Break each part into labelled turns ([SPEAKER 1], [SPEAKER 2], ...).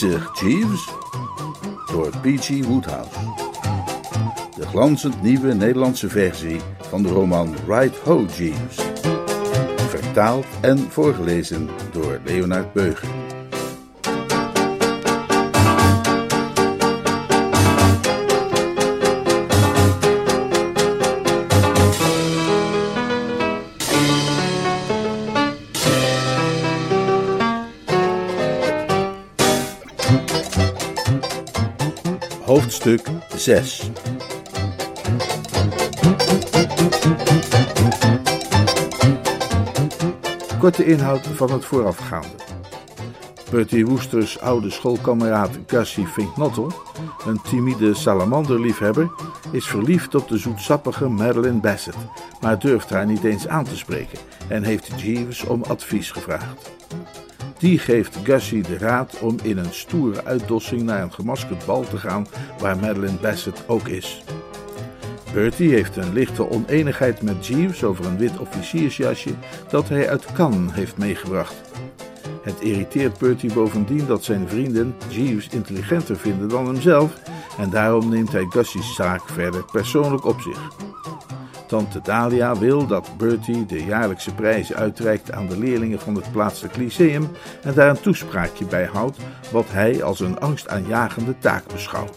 [SPEAKER 1] Bezig, Jeeves. Door P.G. Woodhouse. De glanzend nieuwe Nederlandse versie van de roman Right Ho, Jeeves. Vertaald en voorgelezen door Leonard Beuger. Hoofdstuk 6 Korte inhoud van het voorafgaande. Bertie Woesters oude schoolkameraad Gussie Finknottel, een timide salamanderliefhebber, is verliefd op de zoetsappige Madeline Bassett, maar durft haar niet eens aan te spreken en heeft Jeeves om advies gevraagd. Die geeft Gussie de raad om in een stoere uitdossing naar een gemaskerd bal te gaan waar Madeline Bassett ook is. Bertie heeft een lichte oneenigheid met Jeeves over een wit officiersjasje dat hij uit Cannes heeft meegebracht. Het irriteert Bertie bovendien dat zijn vrienden Jeeves intelligenter vinden dan hemzelf en daarom neemt hij Gussie's zaak verder persoonlijk op zich. Tante Dalia wil dat Bertie de jaarlijkse prijzen uitreikt aan de leerlingen van het plaatselijk lyceum en daar een toespraakje bij houdt wat hij als een angstaanjagende taak beschouwt.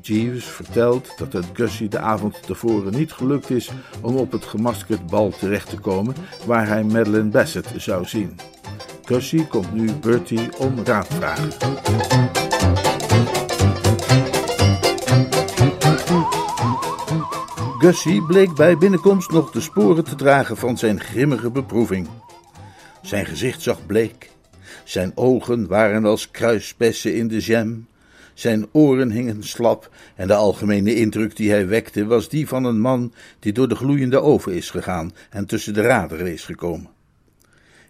[SPEAKER 1] Jeeves vertelt dat het Gussie de avond tevoren niet gelukt is om op het gemaskerd bal terecht te komen waar hij Madeline Bassett zou zien. Gussie komt nu Bertie om raad vragen. Gussie bleek bij binnenkomst nog de sporen te dragen van zijn grimmige beproeving. Zijn gezicht zag bleek, zijn ogen waren als kruisbessen in de jam, zijn oren hingen slap en de algemene indruk die hij wekte was die van een man die door de gloeiende oven is gegaan en tussen de raderen is gekomen.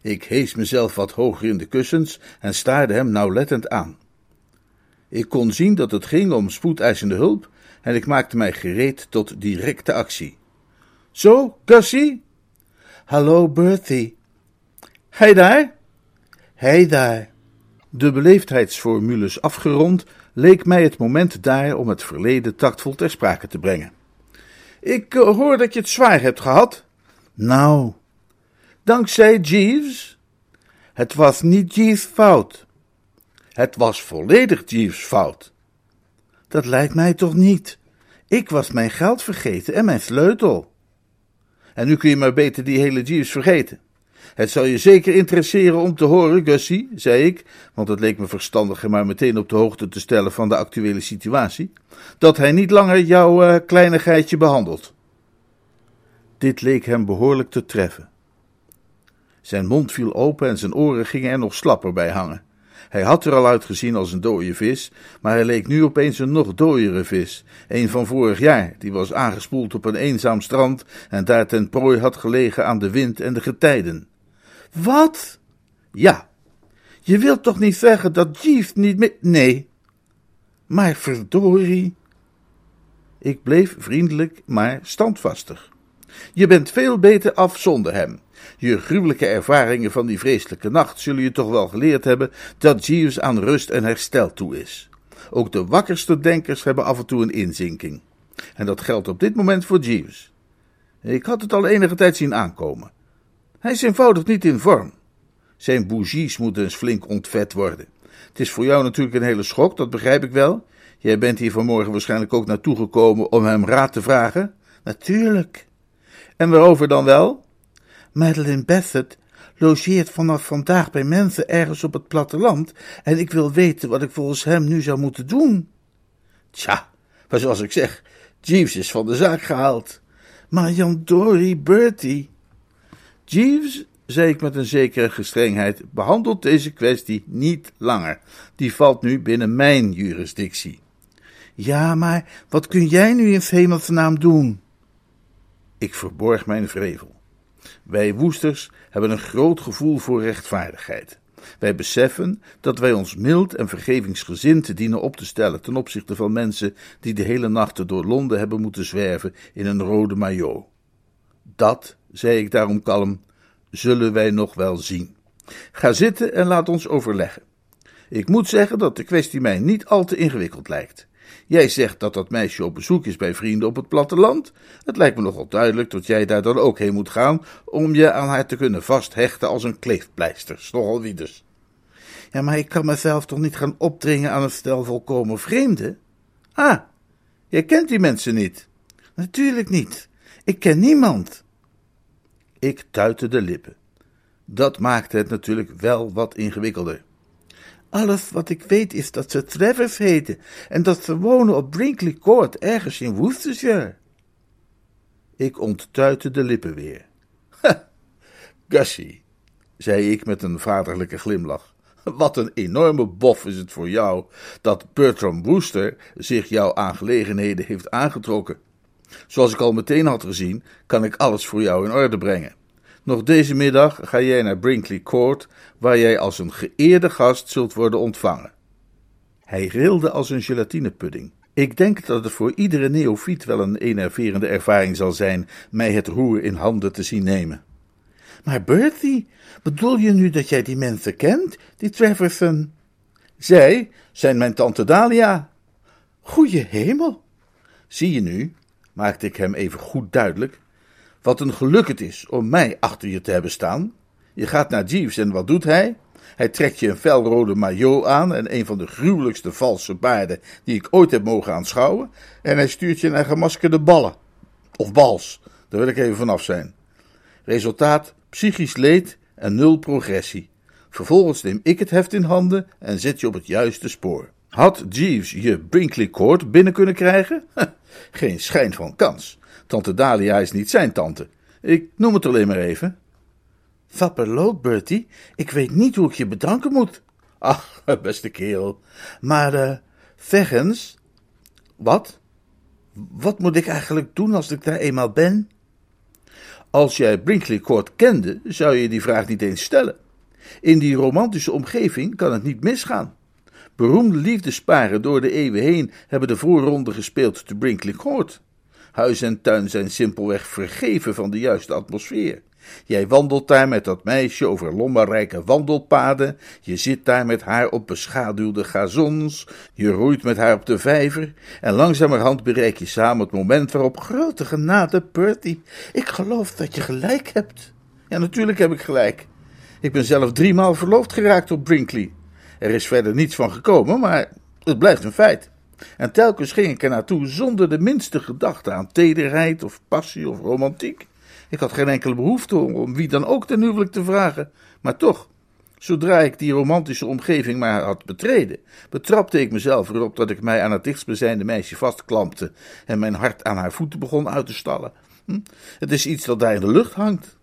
[SPEAKER 1] Ik hees mezelf wat hoger in de kussens en staarde hem nauwlettend aan. Ik kon zien dat het ging om spoedeisende hulp en ik maakte mij gereed tot directe actie. Zo, Gussie? Hallo, Bertie. Hij daar? Hij daar. De beleefdheidsformules afgerond, leek mij het moment daar om het verleden tactvol ter sprake te brengen. Ik uh, hoor dat je het zwaar hebt gehad. Nou, dankzij Jeeves? Het was niet Jeeves' fout. Het was volledig Jeeves' fout. Dat lijkt mij toch niet. Ik was mijn geld vergeten en mijn sleutel. En nu kun je maar beter die hele Jeeves vergeten. Het zal je zeker interesseren om te horen, Gussie, zei ik, want het leek me verstandiger maar meteen op de hoogte te stellen van de actuele situatie, dat hij niet langer jouw uh, kleinigheidje behandelt. Dit leek hem behoorlijk te treffen. Zijn mond viel open en zijn oren gingen er nog slapper bij hangen. Hij had er al uitgezien als een dode vis, maar hij leek nu opeens een nog dooiere vis. Een van vorig jaar, die was aangespoeld op een eenzaam strand en daar ten prooi had gelegen aan de wind en de getijden. Wat? Ja. Je wilt toch niet zeggen dat Jeeves niet meer. Nee. Maar verdorie. Ik bleef vriendelijk, maar standvastig. Je bent veel beter af zonder hem. Je gruwelijke ervaringen van die vreselijke nacht zullen je toch wel geleerd hebben dat Jeeves aan rust en herstel toe is. Ook de wakkerste denkers hebben af en toe een inzinking. En dat geldt op dit moment voor Jeeves. Ik had het al enige tijd zien aankomen. Hij is eenvoudig niet in vorm. Zijn bougies moeten eens flink ontvet worden. Het is voor jou natuurlijk een hele schok, dat begrijp ik wel. Jij bent hier vanmorgen waarschijnlijk ook naartoe gekomen om hem raad te vragen. Natuurlijk. En waarover dan wel? Madeline Bassett logeert vanaf vandaag bij mensen ergens op het platteland en ik wil weten wat ik volgens hem nu zou moeten doen. Tja, maar zoals ik zeg, Jeeves is van de zaak gehaald. Maar Jan Dory Bertie. Jeeves zei ik met een zekere gestrengheid, behandelt deze kwestie niet langer. Die valt nu binnen mijn jurisdictie.
[SPEAKER 2] Ja, maar wat kun jij nu in hemelsnaam doen?
[SPEAKER 1] Ik verborg mijn vrevel. Wij woesters hebben een groot gevoel voor rechtvaardigheid. Wij beseffen dat wij ons mild en vergevingsgezind dienen op te stellen ten opzichte van mensen die de hele nacht door Londen hebben moeten zwerven in een rode maillot. Dat, zei ik daarom kalm, zullen wij nog wel zien. Ga zitten en laat ons overleggen. Ik moet zeggen dat de kwestie mij niet al te ingewikkeld lijkt. Jij zegt dat dat meisje op bezoek is bij vrienden op het platteland. Het lijkt me nogal duidelijk dat jij daar dan ook heen moet gaan om je aan haar te kunnen vasthechten als een kleefpleister. Nogal wie dus.
[SPEAKER 2] Ja, maar ik kan mezelf toch niet gaan opdringen aan een stel volkomen vreemden?
[SPEAKER 1] Ah, jij kent die mensen niet?
[SPEAKER 2] Natuurlijk niet. Ik ken niemand.
[SPEAKER 1] Ik tuitte de lippen. Dat maakte het natuurlijk wel wat ingewikkelder.
[SPEAKER 2] Alles wat ik weet is dat ze Travers heten en dat ze wonen op Brinkley Court, ergens in Worcestershire.
[SPEAKER 1] Ik onttuitte de lippen weer. Ha, Gussie, zei ik met een vaderlijke glimlach. Wat een enorme bof is het voor jou dat Bertram Wooster zich jouw aangelegenheden heeft aangetrokken. Zoals ik al meteen had gezien, kan ik alles voor jou in orde brengen. Nog deze middag ga jij naar Brinkley Court, waar jij als een geëerde gast zult worden ontvangen. Hij rilde als een gelatinepudding. Ik denk dat het voor iedere neofiet wel een enerverende ervaring zal zijn mij het roer in handen te zien nemen.
[SPEAKER 2] Maar Bertie, bedoel je nu dat jij die mensen kent, die Treverson?
[SPEAKER 1] Zij zijn mijn tante Dalia.
[SPEAKER 2] Goeie hemel.
[SPEAKER 1] Zie je nu, maakte ik hem even goed duidelijk, wat een geluk het is om mij achter je te hebben staan. Je gaat naar Jeeves en wat doet hij? Hij trekt je een felrode maillot aan en een van de gruwelijkste valse baarden die ik ooit heb mogen aanschouwen. En hij stuurt je naar gemaskerde ballen. Of bals, daar wil ik even vanaf zijn. Resultaat: psychisch leed en nul progressie. Vervolgens neem ik het heft in handen en zet je op het juiste spoor. Had Jeeves je Brinkley Court binnen kunnen krijgen? Geen schijn van kans. Tante Dalia is niet zijn tante. Ik noem het alleen maar even.
[SPEAKER 2] Sapperloot, Bertie, ik weet niet hoe ik je bedanken moet.
[SPEAKER 1] Ach, beste kerel.
[SPEAKER 2] Maar, eens. Wat? Wat moet ik eigenlijk doen als ik daar eenmaal ben?
[SPEAKER 1] Als jij Brinkley Court kende, zou je die vraag niet eens stellen. In die romantische omgeving kan het niet misgaan. Beroemde liefdesparen door de eeuwen heen hebben de voorronde gespeeld te Brinkley Court. Huis en tuin zijn simpelweg vergeven van de juiste atmosfeer. Jij wandelt daar met dat meisje over lommerrijke wandelpaden. Je zit daar met haar op beschaduwde gazons. Je roeit met haar op de vijver. En langzamerhand bereik je samen het moment waarop.
[SPEAKER 2] Grote genade, Bertie. Ik geloof dat je gelijk hebt.
[SPEAKER 1] Ja, natuurlijk heb ik gelijk. Ik ben zelf driemaal verloofd geraakt op Brinkley. Er is verder niets van gekomen, maar het blijft een feit. En telkens ging ik er naartoe zonder de minste gedachte aan tederheid of passie of romantiek. Ik had geen enkele behoefte om wie dan ook ten huwelijk te vragen, maar toch, zodra ik die romantische omgeving maar had betreden, betrapte ik mezelf erop dat ik mij aan het dichtstbijzijnde meisje vastklampte en mijn hart aan haar voeten begon uit te stallen. Hm? Het is iets dat daar in de lucht hangt.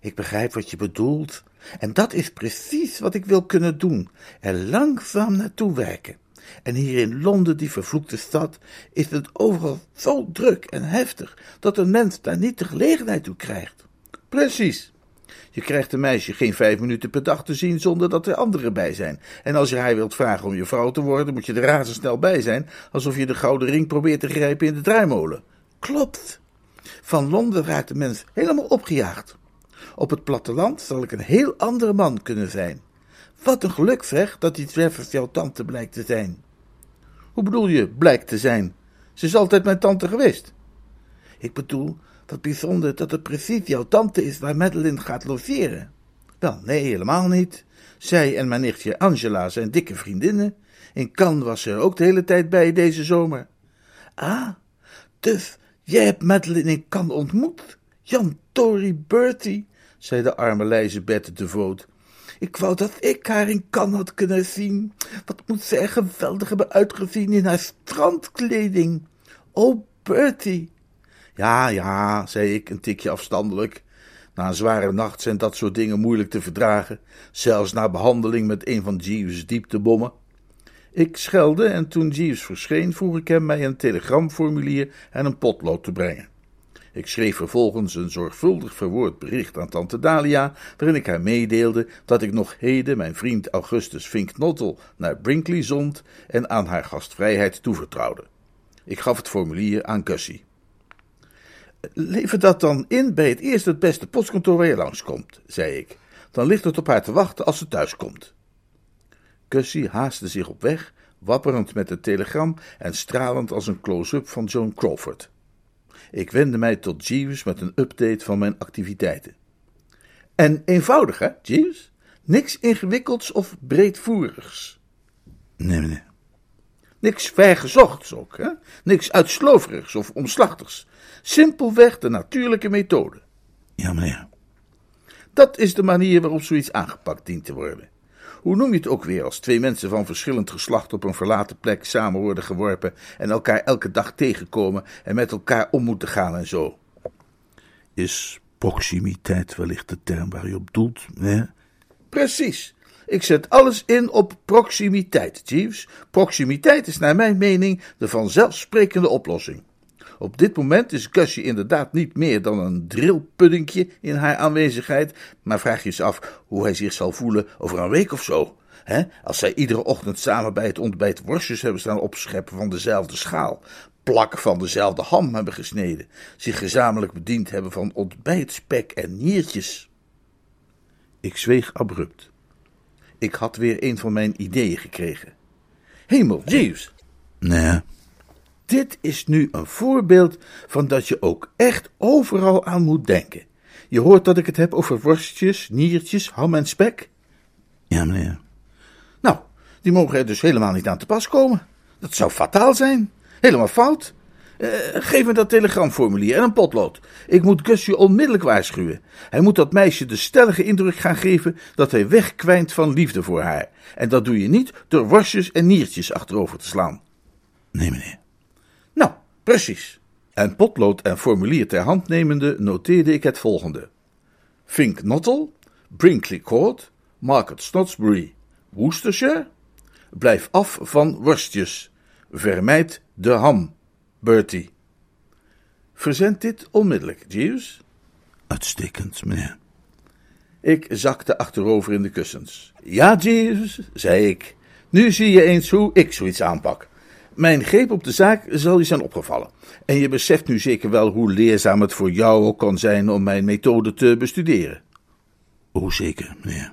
[SPEAKER 2] Ik begrijp wat je bedoelt, en dat is precies wat ik wil kunnen doen: er langzaam naartoe werken. En hier in Londen, die vervloekte stad, is het overal zo druk en heftig dat een mens daar niet de gelegenheid toe krijgt.
[SPEAKER 1] Precies. Je krijgt een meisje geen vijf minuten per dag te zien zonder dat er anderen bij zijn. En als je haar wilt vragen om je vrouw te worden, moet je er razendsnel bij zijn, alsof je de gouden ring probeert te grijpen in de draaimolen.
[SPEAKER 2] Klopt. Van Londen raakt de mens helemaal opgejaagd. Op het platteland zal ik een heel andere man kunnen zijn. Wat een geluk zeg, dat die Travers jouw tante blijkt te zijn.
[SPEAKER 1] Hoe bedoel je, blijkt te zijn? Ze is altijd mijn tante geweest.
[SPEAKER 2] Ik bedoel, wat bijzonder dat het precies jouw tante is waar Madeline gaat logeren.
[SPEAKER 1] Wel, nee, helemaal niet. Zij en mijn nichtje Angela zijn dikke vriendinnen. In Cannes was ze er ook de hele tijd bij deze zomer.
[SPEAKER 2] Ah, dus jij hebt Madeline in Cannes ontmoet? Jan Tory Bertie, zei de arme Lijzebeth de Voot. Ik wou dat ik haar in kan had kunnen zien. Wat moet zij geweldig hebben uitgezien in haar strandkleding. Oh, Bertie.
[SPEAKER 1] Ja, ja, zei ik, een tikje afstandelijk. Na een zware nacht zijn dat soort dingen moeilijk te verdragen, zelfs na behandeling met een van Jeeves' dieptebommen. Ik schelde en toen Jeeves verscheen, vroeg ik hem mij een telegramformulier en een potlood te brengen. Ik schreef vervolgens een zorgvuldig verwoord bericht aan tante Dalia, waarin ik haar meedeelde dat ik nog heden mijn vriend Augustus Finknottel naar Brinkley zond en aan haar gastvrijheid toevertrouwde. Ik gaf het formulier aan Gussie. Lever dat dan in bij het eerste het beste postkantoor waar je langskomt, zei ik. Dan ligt het op haar te wachten als ze thuiskomt. Gussie haastte zich op weg, wapperend met het telegram en stralend als een close-up van Joan Crawford. Ik wendde mij tot Jeeves met een update van mijn activiteiten. En eenvoudig, hè, Jeeves? Niks ingewikkelds of breedvoerigs.
[SPEAKER 2] Nee, meneer.
[SPEAKER 1] Niks vergezochts ook, hè? Niks uitsloverigs of omslachtigs. Simpelweg de natuurlijke methode.
[SPEAKER 2] Ja, meneer.
[SPEAKER 1] Dat is de manier waarop zoiets aangepakt dient te worden. Hoe noem je het ook weer als twee mensen van verschillend geslacht op een verlaten plek samen worden geworpen en elkaar elke dag tegenkomen en met elkaar om moeten gaan en zo?
[SPEAKER 2] Is proximiteit wellicht de term waar u op doelt, meneer?
[SPEAKER 1] Precies. Ik zet alles in op proximiteit, Jeeves. Proximiteit is naar mijn mening de vanzelfsprekende oplossing. Op dit moment is Gussie inderdaad niet meer dan een drillpuddingje in haar aanwezigheid, maar vraag je eens af hoe hij zich zal voelen over een week of zo. Hè? Als zij iedere ochtend samen bij het ontbijt worstjes hebben staan opscheppen van dezelfde schaal, plakken van dezelfde ham hebben gesneden, zich gezamenlijk bediend hebben van ontbijtspek en niertjes. Ik zweeg abrupt. Ik had weer een van mijn ideeën gekregen. Hemel, Jeeves!
[SPEAKER 2] Nee.
[SPEAKER 1] Dit is nu een voorbeeld van dat je ook echt overal aan moet denken. Je hoort dat ik het heb over worstjes, niertjes, ham en spek?
[SPEAKER 2] Ja, meneer.
[SPEAKER 1] Nou, die mogen er dus helemaal niet aan te pas komen. Dat zou fataal zijn. Helemaal fout. Uh, geef me dat telegramformulier en een potlood. Ik moet Gusje onmiddellijk waarschuwen. Hij moet dat meisje de stellige indruk gaan geven dat hij wegkwijnt van liefde voor haar. En dat doe je niet door worstjes en niertjes achterover te slaan.
[SPEAKER 2] Nee, meneer.
[SPEAKER 1] Precies. En potlood en formulier ter hand nemende noteerde ik het volgende. Fink Nottel, Brinkley Court, Market Snodsbury, Worcestershire. Blijf af van worstjes. Vermijd de ham, Bertie. Verzend dit onmiddellijk, Jeeves.
[SPEAKER 2] Uitstekend, meneer.
[SPEAKER 1] Ik zakte achterover in de kussens. Ja, Jeeves, zei ik. Nu zie je eens hoe ik zoiets aanpak. Mijn greep op de zaak zal je zijn opgevallen. En je beseft nu zeker wel hoe leerzaam het voor jou ook kan zijn om mijn methode te bestuderen.
[SPEAKER 2] O, zeker, meneer.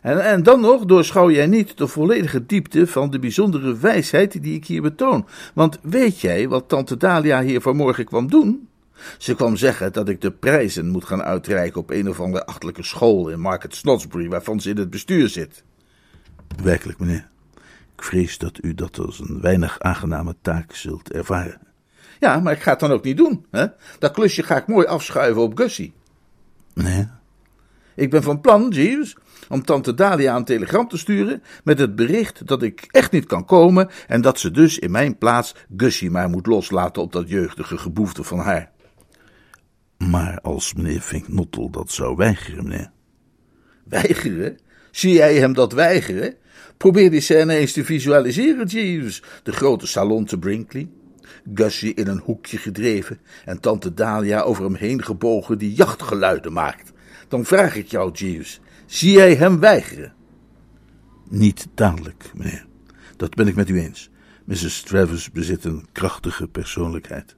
[SPEAKER 1] En, en dan nog doorschouw jij niet de volledige diepte van de bijzondere wijsheid die ik hier betoon. Want weet jij wat tante Dalia hier vanmorgen kwam doen? Ze kwam zeggen dat ik de prijzen moet gaan uitreiken op een of andere achtelijke school in Market Snodsbury, waarvan ze in het bestuur zit.
[SPEAKER 2] Werkelijk, meneer. Ik vrees dat u dat als een weinig aangename taak zult ervaren.
[SPEAKER 1] Ja, maar ik ga het dan ook niet doen. Hè? Dat klusje ga ik mooi afschuiven op Gussie.
[SPEAKER 2] Nee.
[SPEAKER 1] Ik ben van plan, Jeeves, om tante Dalia een telegram te sturen met het bericht dat ik echt niet kan komen en dat ze dus in mijn plaats Gussie maar moet loslaten op dat jeugdige geboefte van haar.
[SPEAKER 2] Maar als meneer Vinknottel dat zou weigeren, meneer.
[SPEAKER 1] Weigeren? Zie jij hem dat weigeren? Probeer die scène eens te visualiseren, Jeeves. De grote salon te Brinkley. Gussie in een hoekje gedreven en tante Dalia over hem heen gebogen die jachtgeluiden maakt. Dan vraag ik jou, Jeeves, zie jij hem weigeren?
[SPEAKER 2] Niet dadelijk, meneer. Dat ben ik met u eens. Mrs. Travers bezit een krachtige persoonlijkheid.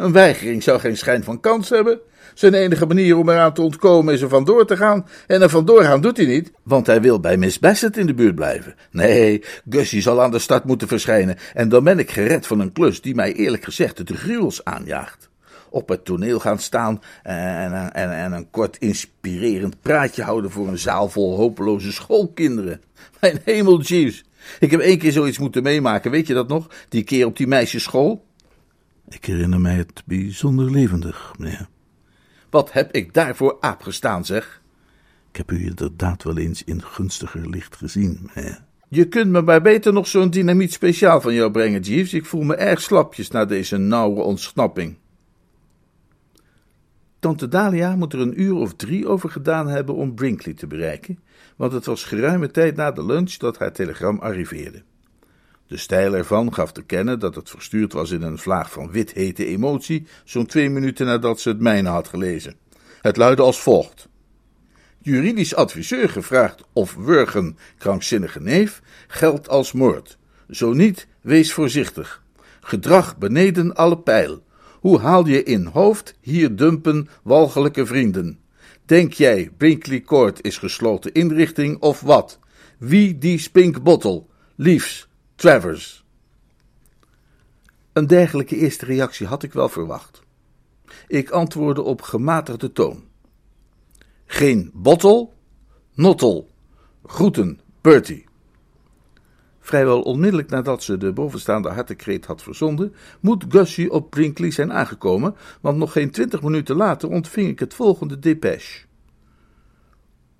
[SPEAKER 1] Een weigering zou geen schijn van kans hebben. Zijn enige manier om eraan te ontkomen is er vandoor te gaan. En er vandoor gaan doet hij niet, want hij wil bij Miss Bassett in de buurt blijven. Nee, Gussie zal aan de start moeten verschijnen. En dan ben ik gered van een klus die mij eerlijk gezegd de gruwels aanjaagt. Op het toneel gaan staan en, en, en, en een kort inspirerend praatje houden voor een zaal vol hopeloze schoolkinderen. Mijn hemel, Jeeves. Ik heb één keer zoiets moeten meemaken, weet je dat nog? Die keer op die meisjesschool.
[SPEAKER 2] Ik herinner mij het bijzonder levendig, meneer.
[SPEAKER 1] Wat heb ik daarvoor aap gestaan, zeg?
[SPEAKER 2] Ik heb u inderdaad wel eens in gunstiger licht gezien, meneer.
[SPEAKER 1] Je kunt me maar beter nog zo'n dynamiet speciaal van jou brengen, Jeeves. Ik voel me erg slapjes na deze nauwe ontsnapping. Tante Dalia moet er een uur of drie over gedaan hebben om Brinkley te bereiken, want het was geruime tijd na de lunch dat haar telegram arriveerde. De stijl ervan gaf te kennen dat het verstuurd was in een vlaag van wit hete emotie, zo'n twee minuten nadat ze het mijne had gelezen. Het luidde als volgt. Juridisch adviseur gevraagd of wurgen krankzinnige neef geldt als moord. Zo niet, wees voorzichtig. Gedrag beneden alle pijl. Hoe haal je in hoofd hier dumpen walgelijke vrienden? Denk jij Brinkley Court is gesloten inrichting of wat? Wie die spinkbottel? Liefs, Travers. Een dergelijke eerste reactie had ik wel verwacht. Ik antwoordde op gematigde toon. Geen bottel, nottel. Groeten, Bertie. Vrijwel onmiddellijk nadat ze de bovenstaande hartekreet had verzonden, moet Gussie op Brinkley zijn aangekomen, want nog geen twintig minuten later ontving ik het volgende depêche.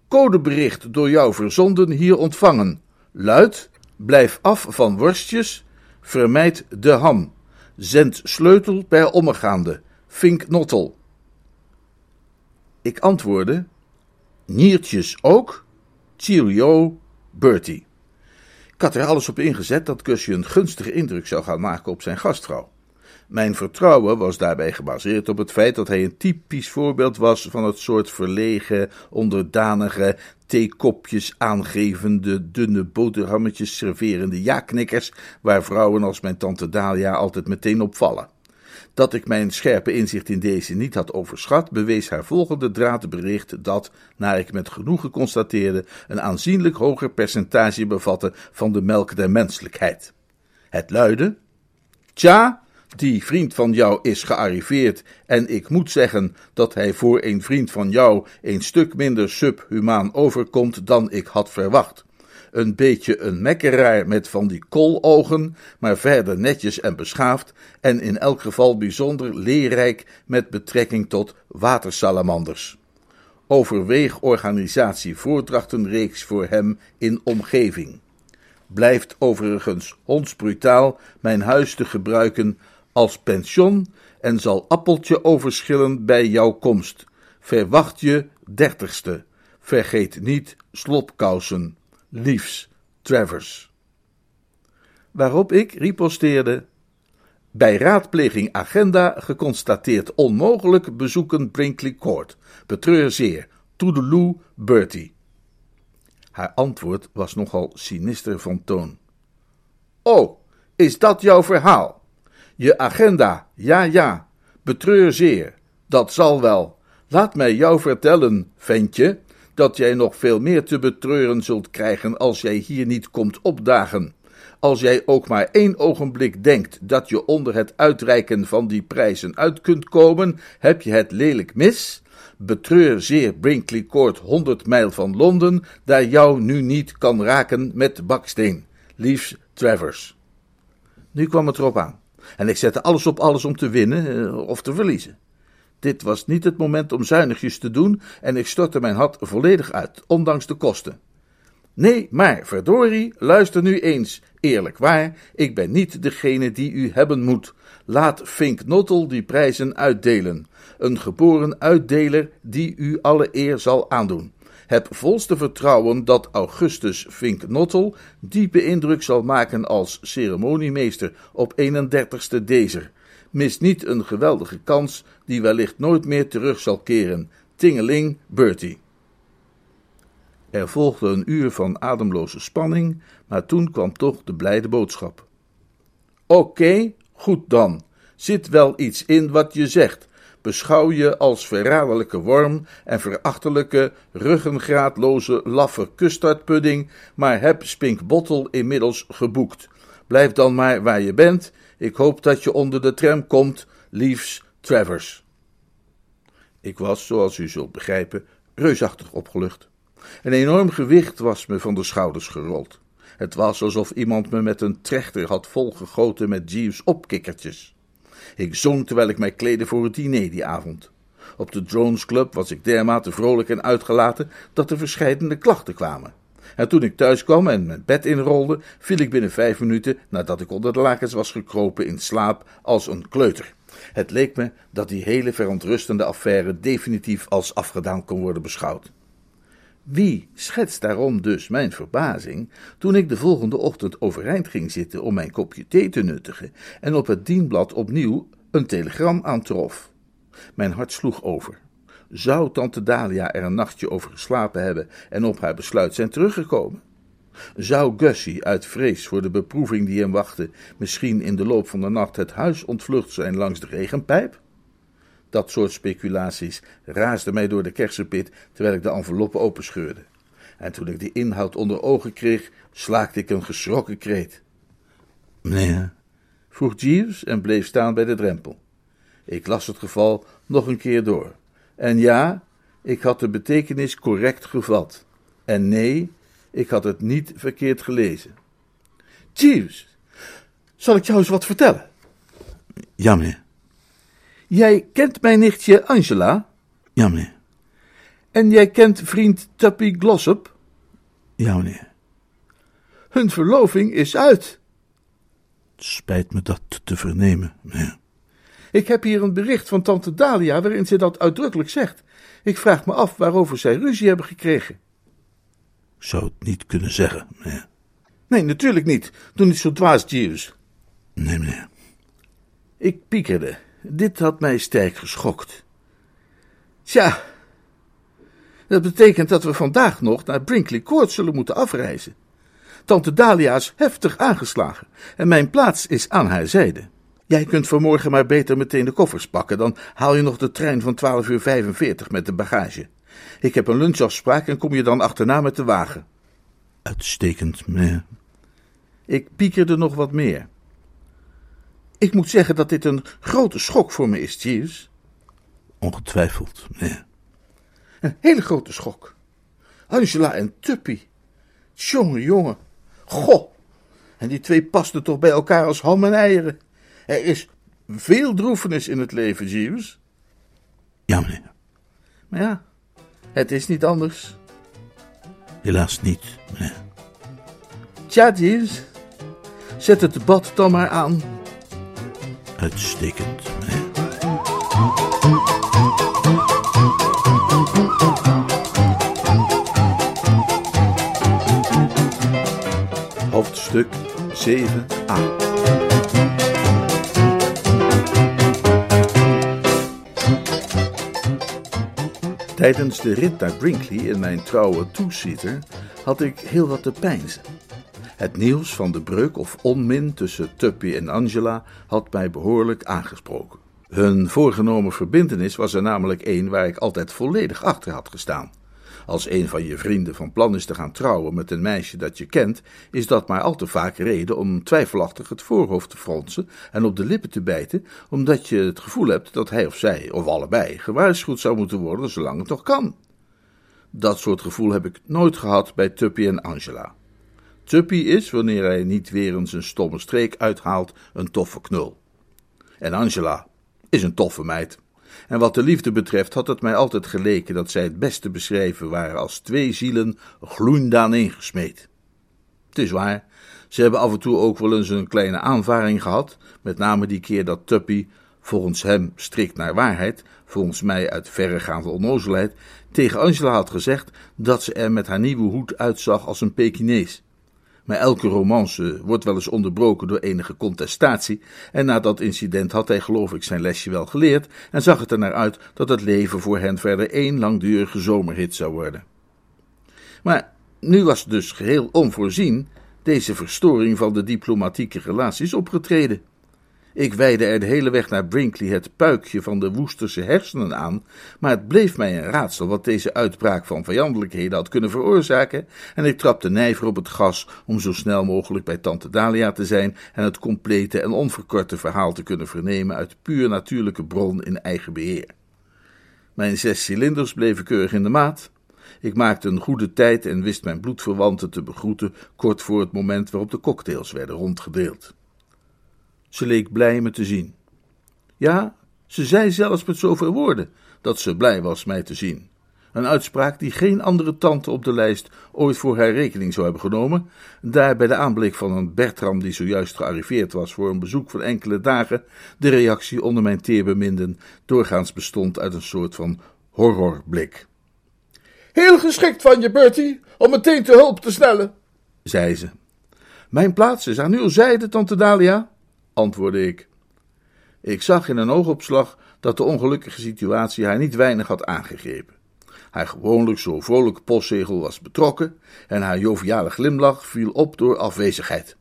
[SPEAKER 1] Codebericht door jou verzonden hier ontvangen. Luid, blijf af van worstjes, vermijd de ham. Zend sleutel per omgaande. Fink Nottel. Ik antwoordde, niertjes ook, cheerio, Bertie. Ik had er alles op ingezet dat Gusje een gunstige indruk zou gaan maken op zijn gastvrouw. Mijn vertrouwen was daarbij gebaseerd op het feit dat hij een typisch voorbeeld was van het soort verlegen, onderdanige, theekopjes aangevende, dunne boterhammetjes serverende ja-knikkers, waar vrouwen als mijn tante Dalia altijd meteen opvallen. Dat ik mijn scherpe inzicht in deze niet had overschat, bewees haar volgende draadbericht dat, naar ik met genoegen constateerde, een aanzienlijk hoger percentage bevatte van de melk der menselijkheid. Het luidde: Tja, die vriend van jou is gearriveerd en ik moet zeggen dat hij voor een vriend van jou een stuk minder subhumaan overkomt dan ik had verwacht een beetje een mekkeraar met van die koologen, maar verder netjes en beschaafd en in elk geval bijzonder leerrijk met betrekking tot watersalamanders. Overweeg organisatie voordrachtenreeks voor hem in omgeving. Blijft overigens hondsbrutaal mijn huis te gebruiken als pension en zal appeltje overschillen bij jouw komst. Verwacht je dertigste. Vergeet niet slopkousen liefs, Travers. Waarop ik riposteerde: Bij raadpleging agenda geconstateerd onmogelijk bezoeken Brinkley Court. Betreur zeer. Toedeloe, Bertie. Haar antwoord was nogal sinister van toon. Oh, is dat jouw verhaal? Je agenda, ja, ja. Betreur zeer. Dat zal wel. Laat mij jou vertellen, ventje, dat jij nog veel meer te betreuren zult krijgen als jij hier niet komt opdagen. Als jij ook maar één ogenblik denkt dat je onder het uitreiken van die prijzen uit kunt komen, heb je het lelijk mis. Betreur zeer Brinkley Court 100 mijl van Londen, daar jou nu niet kan raken met baksteen. Liefs Travers. Nu kwam het erop aan. En ik zette alles op alles om te winnen eh, of te verliezen. Dit was niet het moment om zuinigjes te doen en ik stortte mijn hat volledig uit, ondanks de kosten. Nee, maar verdorie, luister nu eens, eerlijk waar, ik ben niet degene die u hebben moet. Laat Fink Nottel die prijzen uitdelen. Een geboren uitdeler die u alle eer zal aandoen. Heb volste vertrouwen dat Augustus Fink Nottel diepe indruk zal maken als ceremoniemeester op 31ste dezer mist niet een geweldige kans die wellicht nooit meer terug zal keren. Tingeling, Bertie. Er volgde een uur van ademloze spanning, maar toen kwam toch de blijde boodschap. Oké, goed dan. Zit wel iets in wat je zegt. Beschouw je als verraderlijke worm en verachtelijke, ruggengraatloze, laffe custardpudding, maar heb Spinkbottel inmiddels geboekt. Blijf dan maar waar je bent ik hoop dat je onder de tram komt, liefs Travers. Ik was, zoals u zult begrijpen, reusachtig opgelucht. Een enorm gewicht was me van de schouders gerold. Het was alsof iemand me met een trechter had volgegoten met Jeeves opkikkertjes. Ik zong terwijl ik mij kleedde voor het diner die avond. Op de Drones Club was ik dermate vrolijk en uitgelaten dat er verscheidene klachten kwamen. En toen ik thuis kwam en mijn bed inrolde, viel ik binnen vijf minuten, nadat ik onder de lakens was gekropen, in slaap als een kleuter. Het leek me dat die hele verontrustende affaire definitief als afgedaan kon worden beschouwd. Wie schetst daarom dus mijn verbazing toen ik de volgende ochtend overeind ging zitten om mijn kopje thee te nuttigen en op het dienblad opnieuw een telegram aantrof. Mijn hart sloeg over. Zou tante Dalia er een nachtje over geslapen hebben en op haar besluit zijn teruggekomen? Zou Gussie uit vrees voor de beproeving die hem wachtte misschien in de loop van de nacht het huis ontvlucht zijn langs de regenpijp? Dat soort speculaties raasden mij door de kersenpit terwijl ik de enveloppe openscheurde. En toen ik de inhoud onder ogen kreeg, slaakte ik een geschrokken kreet. Meneer, vroeg Jeeves en bleef staan bij de drempel. Ik las het geval nog een keer door. En ja, ik had de betekenis correct gevat. En nee, ik had het niet verkeerd gelezen. Jeeves, zal ik jou eens wat vertellen?
[SPEAKER 2] Ja, meneer.
[SPEAKER 1] Jij kent mijn nichtje Angela?
[SPEAKER 2] Ja, meneer.
[SPEAKER 1] En jij kent vriend Tuppy Glossop?
[SPEAKER 2] Ja, meneer.
[SPEAKER 1] Hun verloving is uit.
[SPEAKER 2] Het spijt me dat te vernemen, meneer.
[SPEAKER 1] Ik heb hier een bericht van tante Dalia waarin ze dat uitdrukkelijk zegt. Ik vraag me af waarover zij ruzie hebben gekregen.
[SPEAKER 2] Ik zou het niet kunnen zeggen, meneer.
[SPEAKER 1] Nee, natuurlijk niet. Doe niet zo dwaas, Jeeves.
[SPEAKER 2] Nee, meneer.
[SPEAKER 1] Ik piekerde. Dit had mij sterk geschokt. Tja, dat betekent dat we vandaag nog naar Brinkley Court zullen moeten afreizen. Tante Dalia is heftig aangeslagen en mijn plaats is aan haar zijde. Jij kunt vanmorgen maar beter meteen de koffers pakken, dan haal je nog de trein van 12 uur 45 met de bagage. Ik heb een lunchafspraak en kom je dan achterna met de wagen.
[SPEAKER 2] Uitstekend, meneer.
[SPEAKER 1] Ik piekerde nog wat meer. Ik moet zeggen dat dit een grote schok voor me is, Jeeves.
[SPEAKER 2] Ongetwijfeld, meneer.
[SPEAKER 1] Een hele grote schok. Angela en Tuppy. Jongen, jongen. Goh. En die twee pasten toch bij elkaar als ham en eieren. Er is veel droefenis in het leven, Jeeves.
[SPEAKER 2] Ja, meneer.
[SPEAKER 1] Maar ja, het is niet anders.
[SPEAKER 2] Helaas niet, meneer.
[SPEAKER 1] Tja, Jeeves. Zet het debat dan maar aan.
[SPEAKER 2] Uitstekend, meneer.
[SPEAKER 1] Hoofdstuk 7a. Tijdens de rit naar Brinkley in mijn trouwe two-seater had ik heel wat te peinzen. Het nieuws van de breuk of onmin tussen Tuppy en Angela had mij behoorlijk aangesproken. Hun voorgenomen verbintenis was er namelijk een waar ik altijd volledig achter had gestaan. Als een van je vrienden van plan is te gaan trouwen met een meisje dat je kent, is dat maar al te vaak reden om twijfelachtig het voorhoofd te fronsen en op de lippen te bijten, omdat je het gevoel hebt dat hij of zij, of allebei, gewaarschuwd zou moeten worden zolang het nog kan. Dat soort gevoel heb ik nooit gehad bij Tuppy en Angela. Tuppy is, wanneer hij niet weer eens een stomme streek uithaalt, een toffe knul. En Angela is een toffe meid. En wat de liefde betreft had het mij altijd geleken dat zij het beste beschreven waren als twee zielen gloeiend ingesmeed. Het is waar, ze hebben af en toe ook wel eens een kleine aanvaring gehad, met name die keer dat Tuppy, volgens hem strikt naar waarheid, volgens mij uit verregaande onnozelheid, tegen Angela had gezegd dat ze er met haar nieuwe hoed uitzag als een Pekinees. Maar elke romance wordt wel eens onderbroken door enige contestatie, en na dat incident had hij geloof ik zijn lesje wel geleerd en zag het er naar uit dat het leven voor hen verder één langdurige zomerhit zou worden. Maar nu was dus geheel onvoorzien deze verstoring van de diplomatieke relaties opgetreden. Ik wijde er de hele weg naar Brinkley het puikje van de Woesterse hersenen aan, maar het bleef mij een raadsel wat deze uitbraak van vijandelijkheden had kunnen veroorzaken, en ik trapte nijver op het gas om zo snel mogelijk bij tante Dalia te zijn en het complete en onverkorte verhaal te kunnen vernemen uit puur natuurlijke bron in eigen beheer. Mijn zes cilinders bleven keurig in de maat. Ik maakte een goede tijd en wist mijn bloedverwanten te begroeten kort voor het moment waarop de cocktails werden rondgedeeld. Ze leek blij me te zien. Ja, ze zei zelfs met zoveel woorden dat ze blij was mij te zien. Een uitspraak die geen andere tante op de lijst ooit voor haar rekening zou hebben genomen, daar bij de aanblik van een Bertram die zojuist gearriveerd was voor een bezoek van enkele dagen, de reactie onder mijn teerbeminden doorgaans bestond uit een soort van horrorblik.
[SPEAKER 2] Heel geschikt van je, Bertie, om meteen te hulp te snellen, zei ze.
[SPEAKER 1] Mijn plaats is aan uw zijde, tante Dalia, antwoordde ik. Ik zag in een oogopslag dat de ongelukkige situatie haar niet weinig had aangegrepen. Haar gewoonlijk zo vrolijke postzegel was betrokken en haar joviale glimlach viel op door afwezigheid.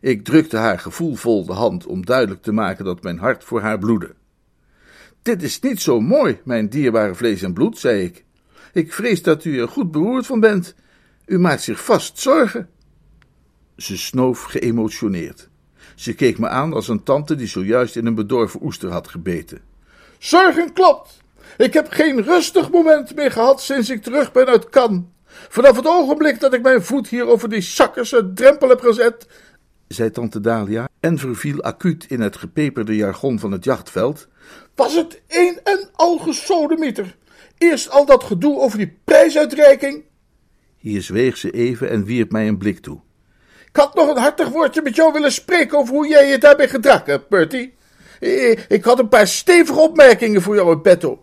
[SPEAKER 1] Ik drukte haar gevoelvol de hand om duidelijk te maken dat mijn hart voor haar bloedde. Dit is niet zo mooi, mijn dierbare vlees en bloed, zei ik. Ik vrees dat u er goed beroerd van bent. U maakt zich vast zorgen. Ze snoof geëmotioneerd. Ze keek me aan als een tante die zojuist in een bedorven oester had gebeten.
[SPEAKER 2] Zorgen klopt. Ik heb geen rustig moment meer gehad sinds ik terug ben uit Cannes. Vanaf het ogenblik dat ik mijn voet hier over die zakkerse drempel heb gezet,
[SPEAKER 1] zei tante Dalia en verviel acuut in het gepeperde jargon van het jachtveld,
[SPEAKER 2] was het een en al gesodemieter. Eerst al dat gedoe over die prijsuitreiking.
[SPEAKER 1] Hier zweeg ze even en wierp mij een blik toe.
[SPEAKER 2] Ik had nog een hartig woordje met jou willen spreken over hoe jij je daarbij gedragen hebt, Bertie. Ik had een paar stevige opmerkingen voor jou in petto.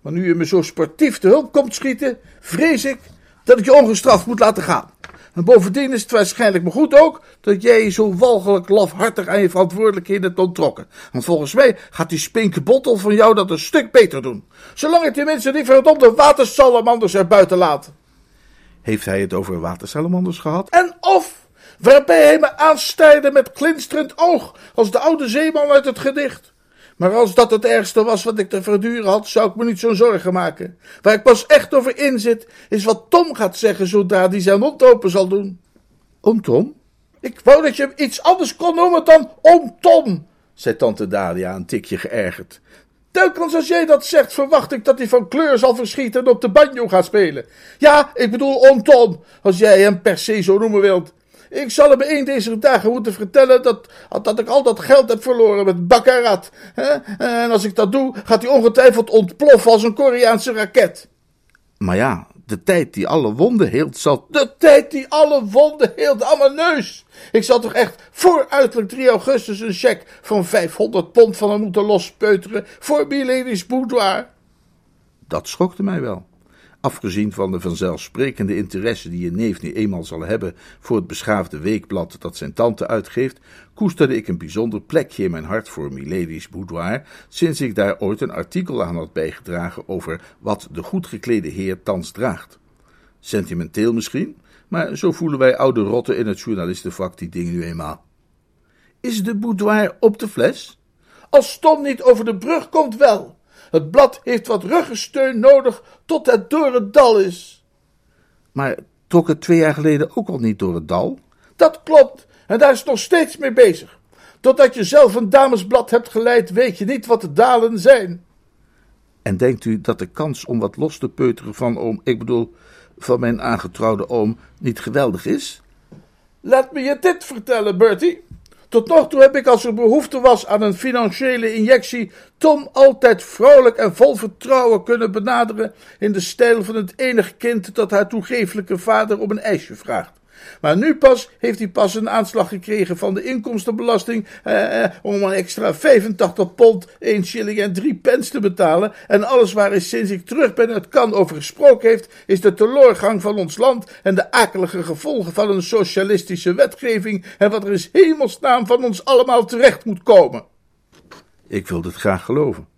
[SPEAKER 2] Maar nu je me zo sportief te hulp komt schieten, vrees ik dat ik je ongestraft moet laten gaan. En bovendien is het waarschijnlijk maar goed ook dat jij je zo walgelijk lafhartig aan je verantwoordelijkheden hebt ontrokken. Want volgens mij gaat die spinkebottel van jou dat een stuk beter doen. Zolang het die mensen liever op de watersalamanders er buiten laten.
[SPEAKER 1] Heeft hij het over watersalamanders gehad?
[SPEAKER 2] En of, waarbij hij me aanstijde met glinsterend oog, als de oude zeeman uit het gedicht. Maar als dat het ergste was wat ik te verduren had, zou ik me niet zo'n zorgen maken. Waar ik pas echt over inzit, is wat Tom gaat zeggen zodra hij zijn mond open zal doen.
[SPEAKER 1] Om Tom?
[SPEAKER 2] Ik wou dat je hem iets anders kon noemen dan om Tom, zei tante Dalia een tikje geërgerd. Telkens als jij dat zegt, verwacht ik dat hij van kleur zal verschieten en op de banjo gaat spelen. Ja, ik bedoel om Tom, als jij hem per se zo noemen wilt. Ik zal hem een deze dagen moeten vertellen dat, dat ik al dat geld heb verloren met baccarat. En als ik dat doe, gaat hij ongetwijfeld ontploffen als een Koreaanse raket.
[SPEAKER 1] Maar ja, de tijd die alle wonden heelt zal...
[SPEAKER 2] De tijd die alle wonden heelt aan mijn neus. Ik zal toch echt voor uiterlijk 3 augustus een cheque van 500 pond van hem moeten lospeuteren voor Milenis boudoir.
[SPEAKER 1] Dat schokte mij wel. Afgezien van de vanzelfsprekende interesse die je neef nu eenmaal zal hebben voor het beschaafde weekblad dat zijn tante uitgeeft, koesterde ik een bijzonder plekje in mijn hart voor Milady's boudoir, sinds ik daar ooit een artikel aan had bijgedragen over wat de goed geklede heer thans draagt. Sentimenteel misschien, maar zo voelen wij oude rotten in het journalistenvak die dingen nu eenmaal.
[SPEAKER 2] Is de boudoir op de fles? Als Tom niet over de brug komt, wel. Het blad heeft wat ruggensteun nodig tot het door het dal is.
[SPEAKER 1] Maar trok het twee jaar geleden ook al niet door het dal?
[SPEAKER 2] Dat klopt, en daar is nog steeds mee bezig. Totdat je zelf een damesblad hebt geleid, weet je niet wat de dalen zijn.
[SPEAKER 1] En denkt u dat de kans om wat los te peuteren van oom, ik bedoel, van mijn aangetrouwde oom, niet geweldig is?
[SPEAKER 2] Laat me je dit vertellen, Bertie. Tot nog toe heb ik, als er behoefte was aan een financiële injectie, Tom altijd vrolijk en vol vertrouwen kunnen benaderen in de stijl van het enige kind dat haar toegeeflijke vader om een ijsje vraagt. Maar nu pas heeft hij pas een aanslag gekregen van de inkomstenbelasting eh, eh om een extra 85 pond, 1 shilling en 3 pence te betalen. En alles waar hij sinds ik terug ben uit kan over gesproken heeft, is de teleurgang van ons land en de akelige gevolgen van een socialistische wetgeving en wat er in hemelsnaam van ons allemaal terecht moet komen.
[SPEAKER 1] Ik wil dit graag geloven.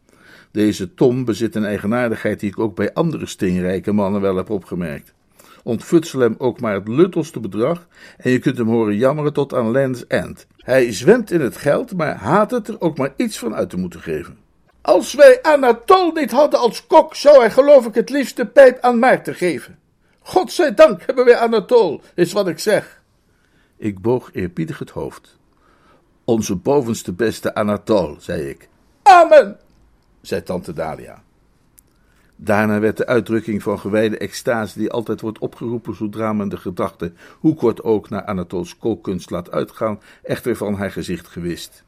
[SPEAKER 1] Deze Tom bezit een eigenaardigheid die ik ook bij andere steenrijke mannen wel heb opgemerkt ontfutsel hem ook maar het luttelste bedrag en je kunt hem horen jammeren tot aan Land's End. Hij zwemt in het geld, maar haat het er ook maar iets van uit te moeten geven.
[SPEAKER 2] Als wij Anatol niet hadden als kok, zou hij geloof ik het liefst de pijp aan Maarten geven. Godzijdank hebben wij Anatol, is wat ik zeg.
[SPEAKER 1] Ik boog eerbiedig het hoofd. Onze bovenste beste Anatol, zei ik.
[SPEAKER 2] Amen, zei tante Dalia.
[SPEAKER 1] Daarna werd de uitdrukking van gewijde extase die altijd wordt opgeroepen zodra men de gedachte, hoe kort ook, naar Anatols kookkunst laat uitgaan, echter van haar gezicht gewist.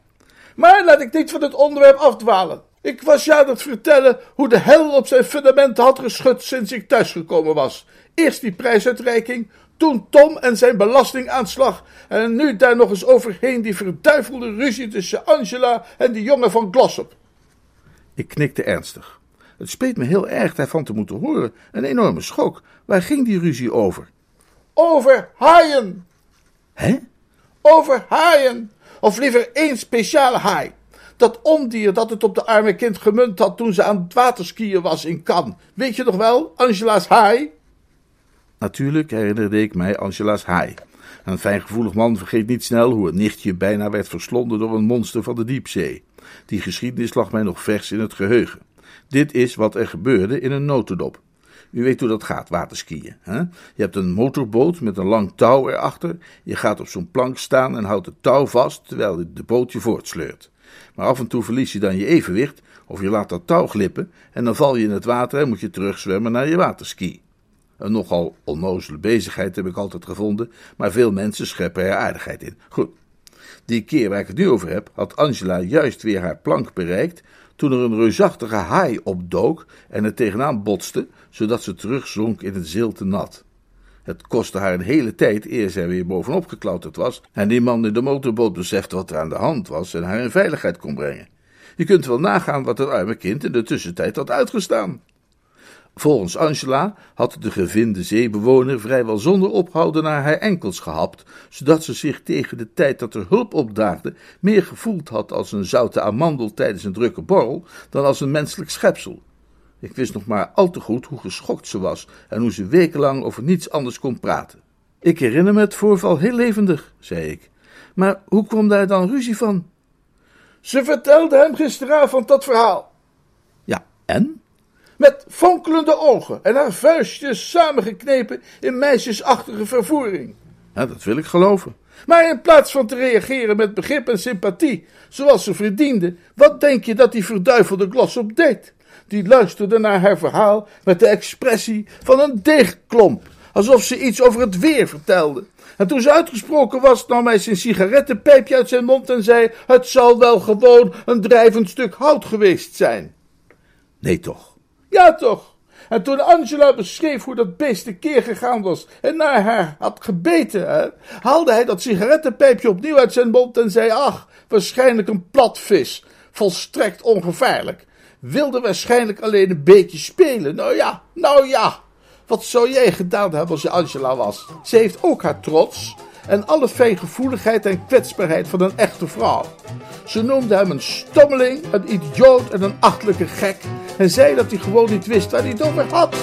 [SPEAKER 2] Maar laat ik niet van het onderwerp afdwalen. Ik was je aan het vertellen hoe de hel op zijn fundamenten had geschud sinds ik thuisgekomen was. Eerst die prijsuitreiking, toen Tom en zijn belastingaanslag. En nu daar nog eens overheen die verduivelde ruzie tussen Angela en die jongen van Glossop.
[SPEAKER 1] Ik knikte ernstig. Het speet me heel erg daarvan te moeten horen. Een enorme schok. Waar ging die ruzie over?
[SPEAKER 2] Over haaien.
[SPEAKER 1] Hè?
[SPEAKER 2] Over haaien. Of liever één speciale haai. Dat ondier dat het op de arme kind gemunt had toen ze aan het waterskiën was in Cannes. Weet je nog wel, Angela's haai?
[SPEAKER 1] Natuurlijk herinnerde ik mij Angela's haai. Een fijngevoelig man vergeet niet snel hoe een nichtje bijna werd verslonden door een monster van de diepzee. Die geschiedenis lag mij nog vers in het geheugen. Dit is wat er gebeurde in een notendop. U weet hoe dat gaat, waterskiën. Hè? Je hebt een motorboot met een lang touw erachter. Je gaat op zo'n plank staan en houdt het touw vast terwijl de boot je voortsleurt. Maar af en toe verlies je dan je evenwicht of je laat dat touw glippen en dan val je in het water en moet je terugzwemmen naar je waterski. Een nogal onnozele bezigheid heb ik altijd gevonden, maar veel mensen scheppen er aardigheid in. Goed. Die keer waar ik het nu over heb, had Angela juist weer haar plank bereikt toen er een reusachtige haai opdook en er tegenaan botste, zodat ze terugzonk in het zilte nat. Het kostte haar een hele tijd eer zij weer bovenop geklauterd was en die man in de motorboot besefte wat er aan de hand was en haar in veiligheid kon brengen. Je kunt wel nagaan wat het arme kind in de tussentijd had uitgestaan. Volgens Angela had de gevinde zeebewoner vrijwel zonder ophouden naar haar enkels gehapt, zodat ze zich tegen de tijd dat er hulp opdaagde meer gevoeld had als een zoute amandel tijdens een drukke borrel dan als een menselijk schepsel. Ik wist nog maar al te goed hoe geschokt ze was en hoe ze wekenlang over niets anders kon praten. Ik herinner me het voorval heel levendig, zei ik. Maar hoe kwam daar dan ruzie van?
[SPEAKER 2] Ze vertelde hem gisteravond dat verhaal.
[SPEAKER 1] Ja, en?
[SPEAKER 2] Met fonkelende ogen en haar vuistjes samengeknepen in meisjesachtige vervoering.
[SPEAKER 1] Ja, dat wil ik geloven.
[SPEAKER 2] Maar in plaats van te reageren met begrip en sympathie, zoals ze verdiende, wat denk je dat die verduivelde Glossop deed? Die luisterde naar haar verhaal met de expressie van een deegklomp, alsof ze iets over het weer vertelde. En toen ze uitgesproken was, nam hij zijn sigarettenpijpje uit zijn mond en zei: Het zal wel gewoon een drijvend stuk hout geweest zijn.
[SPEAKER 1] Nee, toch?
[SPEAKER 2] Ja, toch? En toen Angela beschreef hoe dat beest de keer gegaan was en naar haar had gebeten, haalde hij dat sigarettenpijpje opnieuw uit zijn mond en zei: Ach, waarschijnlijk een platvis. Volstrekt ongevaarlijk. Wilde waarschijnlijk alleen een beetje spelen. Nou ja, nou ja. Wat zou jij gedaan hebben als je Angela was? Ze heeft ook haar trots en alle fijngevoeligheid en kwetsbaarheid van een echte vrouw. Ze noemde hem een stommeling, een idioot en een achtelijke gek en zei dat hij gewoon niet wist waar hij het had.